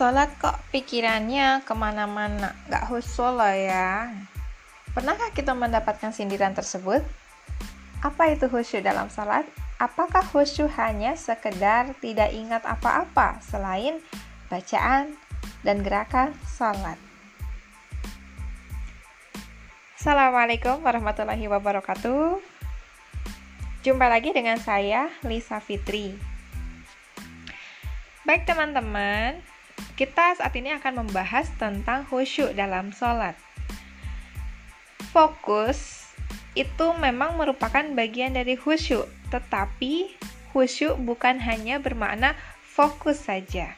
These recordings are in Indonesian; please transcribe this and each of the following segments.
Sholat kok pikirannya ke mana-mana, gak khusyuk loh ya. Pernahkah kita mendapatkan sindiran tersebut? Apa itu khusyuk dalam sholat? Apakah khusyuk hanya sekedar tidak ingat apa-apa selain bacaan dan gerakan sholat? Assalamualaikum warahmatullahi wabarakatuh. Jumpa lagi dengan saya, Lisa Fitri. Baik teman-teman, kita saat ini akan membahas tentang khusyuk dalam sholat. Fokus itu memang merupakan bagian dari khusyuk, tetapi khusyuk bukan hanya bermakna fokus saja.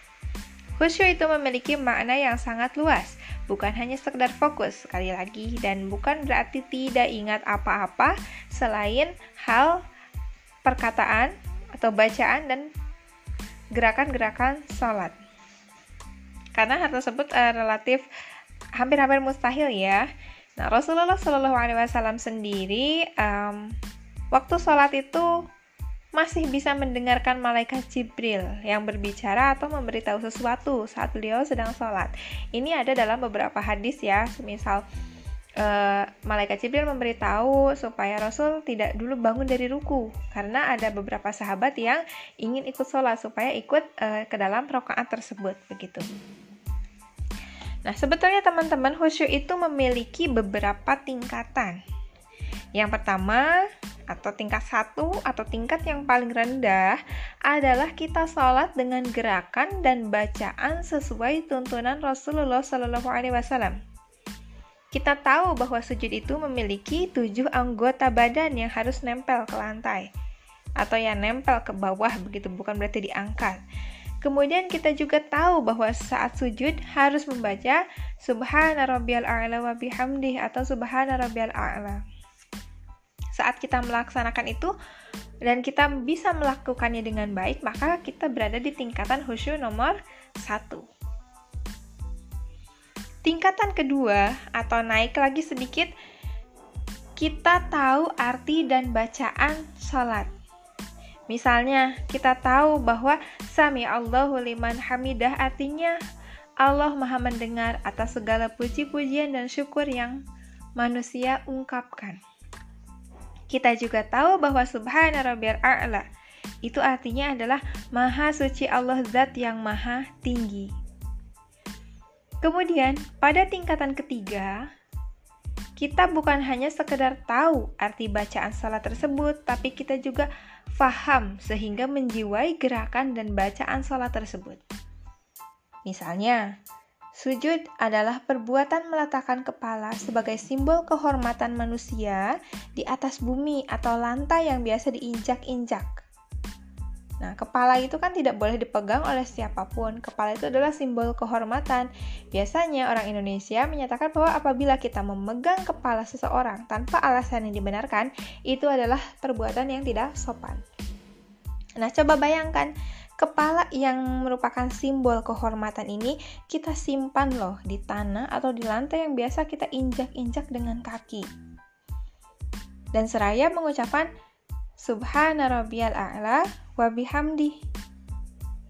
Khusyuk itu memiliki makna yang sangat luas, bukan hanya sekedar fokus sekali lagi dan bukan berarti tidak ingat apa-apa selain hal perkataan atau bacaan dan gerakan-gerakan sholat karena hal tersebut uh, relatif hampir-hampir mustahil ya. Nah, Rasulullah Shallallahu Alaihi Wasallam sendiri um, waktu sholat itu masih bisa mendengarkan malaikat Jibril yang berbicara atau memberitahu sesuatu saat beliau sedang sholat. Ini ada dalam beberapa hadis ya, semisal uh, malaikat Jibril memberitahu supaya Rasul tidak dulu bangun dari ruku karena ada beberapa sahabat yang ingin ikut sholat supaya ikut uh, ke dalam rokaat tersebut begitu. Nah, sebetulnya teman-teman khusyuk itu memiliki beberapa tingkatan. Yang pertama, atau tingkat satu atau tingkat yang paling rendah adalah kita sholat dengan gerakan dan bacaan sesuai tuntunan Rasulullah Shallallahu Alaihi Wasallam. Kita tahu bahwa sujud itu memiliki tujuh anggota badan yang harus nempel ke lantai atau yang nempel ke bawah begitu bukan berarti diangkat. Kemudian kita juga tahu bahwa saat sujud harus membaca Subhana rabbiyal a'la wa bihamdih atau Subhana rabbiyal a'la. Saat kita melaksanakan itu dan kita bisa melakukannya dengan baik, maka kita berada di tingkatan khusyuk nomor satu. Tingkatan kedua atau naik lagi sedikit, kita tahu arti dan bacaan sholat. Misalnya, kita tahu bahwa Sami Allahu liman hamidah artinya Allah maha mendengar atas segala puji-pujian dan syukur yang manusia ungkapkan. Kita juga tahu bahwa Subhana Rabbiyal A'la itu artinya adalah Maha Suci Allah Zat yang Maha Tinggi. Kemudian, pada tingkatan ketiga, kita bukan hanya sekedar tahu arti bacaan salat tersebut, tapi kita juga faham sehingga menjiwai gerakan dan bacaan sholat tersebut. Misalnya, sujud adalah perbuatan meletakkan kepala sebagai simbol kehormatan manusia di atas bumi atau lantai yang biasa diinjak-injak. Nah, kepala itu kan tidak boleh dipegang oleh siapa pun. Kepala itu adalah simbol kehormatan. Biasanya orang Indonesia menyatakan bahwa apabila kita memegang kepala seseorang tanpa alasan yang dibenarkan, itu adalah perbuatan yang tidak sopan. Nah, coba bayangkan kepala yang merupakan simbol kehormatan ini kita simpan loh di tanah atau di lantai yang biasa kita injak-injak dengan kaki. Dan seraya mengucapkan Subhana rabbiyal a'la wa bihamdi.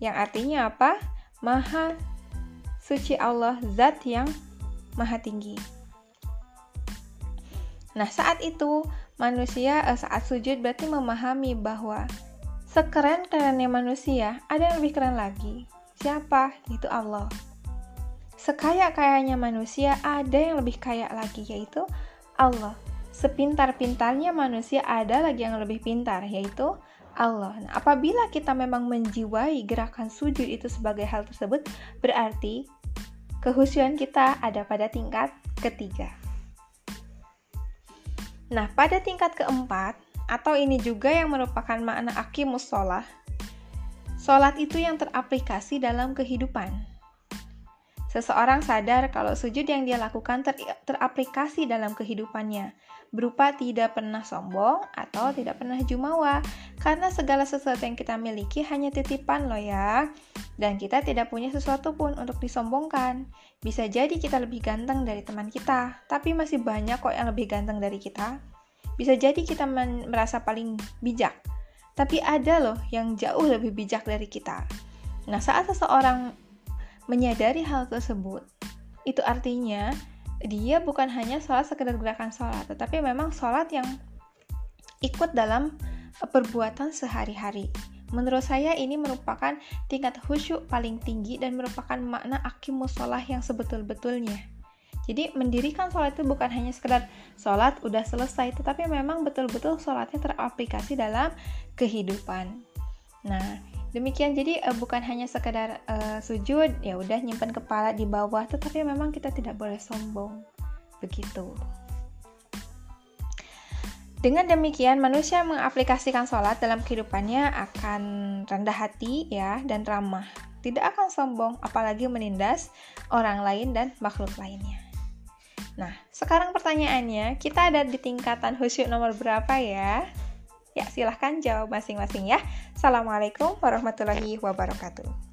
Yang artinya apa? Maha suci Allah zat yang maha tinggi. Nah, saat itu manusia eh, saat sujud berarti memahami bahwa sekeren-kerennya manusia ada yang lebih keren lagi. Siapa? Itu Allah. Sekaya-kayanya manusia ada yang lebih kaya lagi yaitu Allah sepintar-pintarnya manusia ada lagi yang lebih pintar, yaitu Allah. Nah, apabila kita memang menjiwai gerakan sujud itu sebagai hal tersebut, berarti kehusuan kita ada pada tingkat ketiga. Nah, pada tingkat keempat, atau ini juga yang merupakan makna akimus sholah, sholat itu yang teraplikasi dalam kehidupan. Seseorang sadar kalau sujud yang dia lakukan ter teraplikasi dalam kehidupannya, berupa tidak pernah sombong atau tidak pernah jumawa. Karena segala sesuatu yang kita miliki hanya titipan loh ya. Dan kita tidak punya sesuatu pun untuk disombongkan. Bisa jadi kita lebih ganteng dari teman kita tapi masih banyak kok yang lebih ganteng dari kita. Bisa jadi kita merasa paling bijak tapi ada loh yang jauh lebih bijak dari kita. Nah saat seseorang menyadari hal tersebut, itu artinya dia bukan hanya sholat sekedar gerakan sholat, tetapi memang sholat yang ikut dalam perbuatan sehari-hari. Menurut saya ini merupakan tingkat khusyuk paling tinggi dan merupakan makna akimus sholat yang sebetul-betulnya. Jadi mendirikan sholat itu bukan hanya sekedar sholat udah selesai, tetapi memang betul-betul sholatnya teraplikasi dalam kehidupan. Nah, demikian jadi uh, bukan hanya sekedar uh, sujud, ya udah nyimpan kepala di bawah, tetapi memang kita tidak boleh sombong. Begitu. Dengan demikian, manusia mengaplikasikan sholat dalam kehidupannya akan rendah hati ya dan ramah. Tidak akan sombong, apalagi menindas orang lain dan makhluk lainnya. Nah, sekarang pertanyaannya, kita ada di tingkatan khusyuk nomor berapa ya? Ya, silahkan jawab masing-masing ya. Assalamualaikum warahmatullahi wabarakatuh.